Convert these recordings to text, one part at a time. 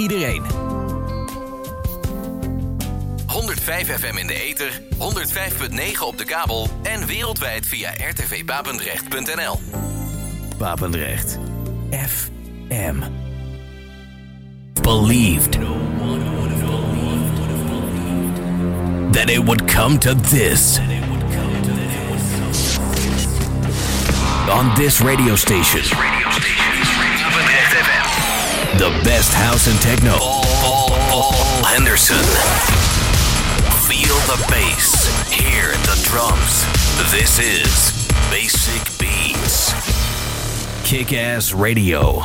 iedereen. 105 FM in de ether, 105.9 op de kabel en wereldwijd via rtvpapendrecht.nl. Papendrecht. FM. Believed that it would come to this. On this radio station. The best house and techno. Paul, Paul Henderson. Feel the bass. Hear the drums. This is Basic Beats. Kick Ass Radio.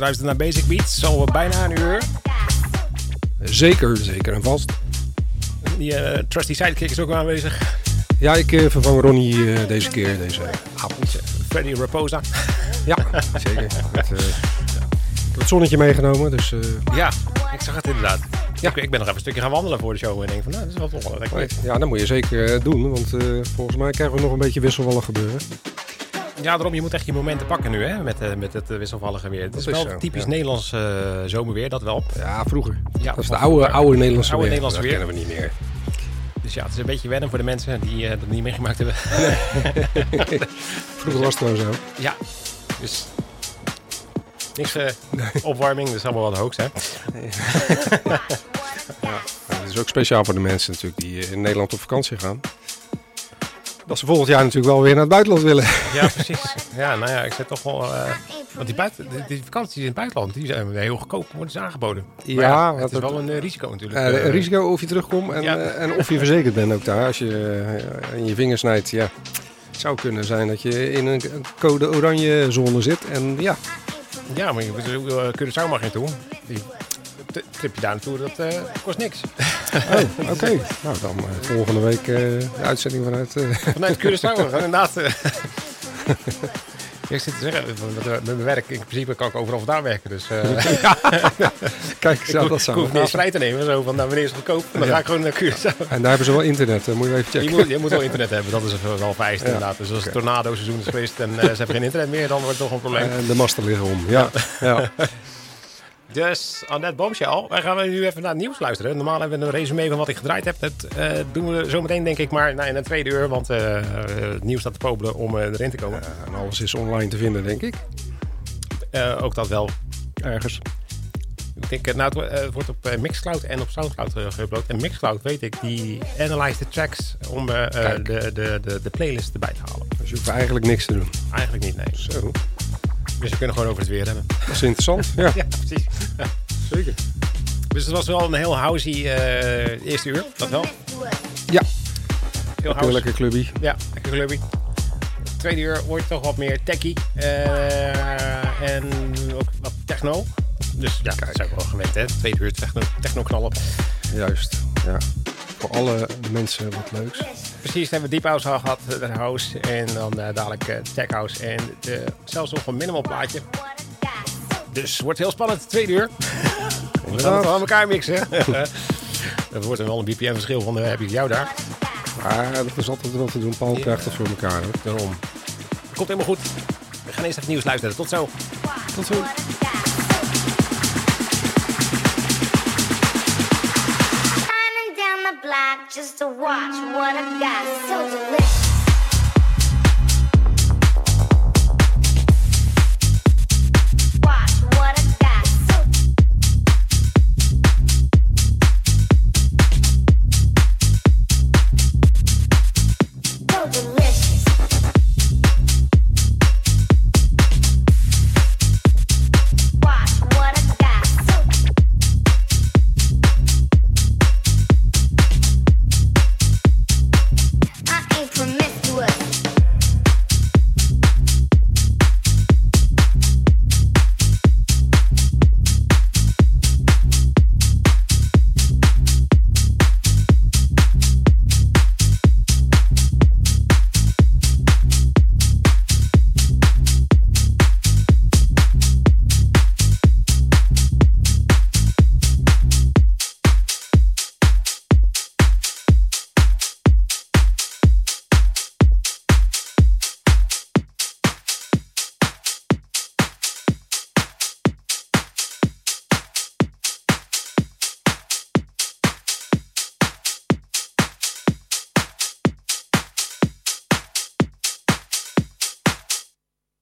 Altijd al door. Luister naar Basic Beats. Al bijna een uur. Zeker, zeker en vast. Die eh, trusty sidekick is ook aanwezig. Ja, ik eh, vervang Ronnie eh, deze keer, deze avond. Freddy Raposa. Ja, zeker. Met, ik heb het zonnetje meegenomen, dus Ja, ik zag het inderdaad. Ja. Ik, ik ben nog even een stukje gaan wandelen voor de show. En denk van, nou, dat is wel toch wel lekker. ja, dat moet je zeker doen. Want volgens mij krijgen we nog een beetje wisselvallig gebeuren. Ja, daarom, je moet echt je momenten pakken nu, hè, met, eh, met het eh, wisselvallige weer. Het is wel zo, typisch ja. Nederlands eh, zomerweer, dat wel. Ja, vroeger. Ja, dat is de oude, oude Nederlandse Oude weer. Nederlandse dat weer. kennen we niet meer. Dus ja, het is een beetje wennen voor de mensen die dat niet meegemaakt hebben. Vroeger was het gewoon zo. ja, dus niks opwarming, dat is allemaal wat hoogst, hè. Ja, het is ook speciaal voor de mensen natuurlijk die in Nederland op vakantie gaan. Dat ze volgend jaar natuurlijk wel weer naar het buitenland willen. Ja, precies. Ja, nou ja, ik zet toch wel... eh, want die, buiten, die, vakanties in het buitenland, die zijn heel goedkoop, worden ze aangeboden. Maar Ja, het is het- wel een eh, risico natuurlijk. Eh, een risico of je terugkomt en, Ja. en of je verzekerd bent ook daar. Als je in je vingers snijdt, ja. Het zou kunnen zijn dat je in een code oranje zone zit. En ja, Ja, maar je moet er ook, mag je toe. Die tripje daar naartoe, dat eh, kost niks. oh, oké. Nou, dan eh, volgende week eh, de uitzending vanuit... Vanuit Curaçao, we gaan inderdaad... ik zit te zeggen, met, mijn werk, in principe kan ik overal vandaan werken. Dus kijk, ik, zou dat ik zou hoef niet eens vrij te nemen. Zo van, nou, wanneer is het goedkoop? Dan Ja. ga ik gewoon naar Curaçao. En daar hebben ze wel internet, moet je even Je checken. moet, je moet wel internet hebben, dat is wel vereist inderdaad. Dus als het Oké. tornado-seizoen is geweest en ze hebben geen internet meer, dan wordt het toch een probleem. En de masten liggen om, ja. ja. Dus aan dat bombshell, wij gaan nu even naar het nieuws luisteren. Normaal hebben we een resume van wat ik gedraaid heb. Dat eh, doen we zometeen denk ik maar nou, in een tweede uur. Want eh, eh, het nieuws staat te popelen om eh, erin te komen. En alles is online te vinden, denk ik. Eh, ook dat wel. Ergens. Ik denk, eh, nou, het, wo- eh, het wordt op eh, Mixcloud en op Soundcloud geüpload. En Mixcloud weet ik, die analyse de tracks om eh, eh, de, de, de, de playlist erbij te halen. Dus je hoeft eigenlijk niks te doen. Eigenlijk niet, nee. Zo, Dus we kunnen gewoon over het weer hebben. dat is interessant. Ja, Ja, precies. zeker. Dus het was wel een heel housey eh, eerste uur, dat wel. Ja, Heel house. lekker clubby. Ja, lekker clubby. Tweede uur wordt toch wat meer techie. eh, en ook wat techno. Dus ja, dat is ook wel gewend, hè? Tweede uur techno, techno knallen. Juist, ja. Voor alle mensen wat leuks. Precies, dan hebben we Deep House al gehad, de house. En dan eh, dadelijk eh, Tech House. En zelfs nog een minimal plaatje. Dus het wordt heel spannend, tweede uur. We gaan het aan elkaar mixen. Dat wordt dan wel een BPM-verschil van, eh, heb ik jou daar? Maar dat is altijd wel te doen. Paul krijgt dat voor elkaar. Hoor. Daarom. Komt helemaal goed. We gaan eerst even nieuws luisteren. Tot zo. Tot zo. Just to watch what I got. So delicious.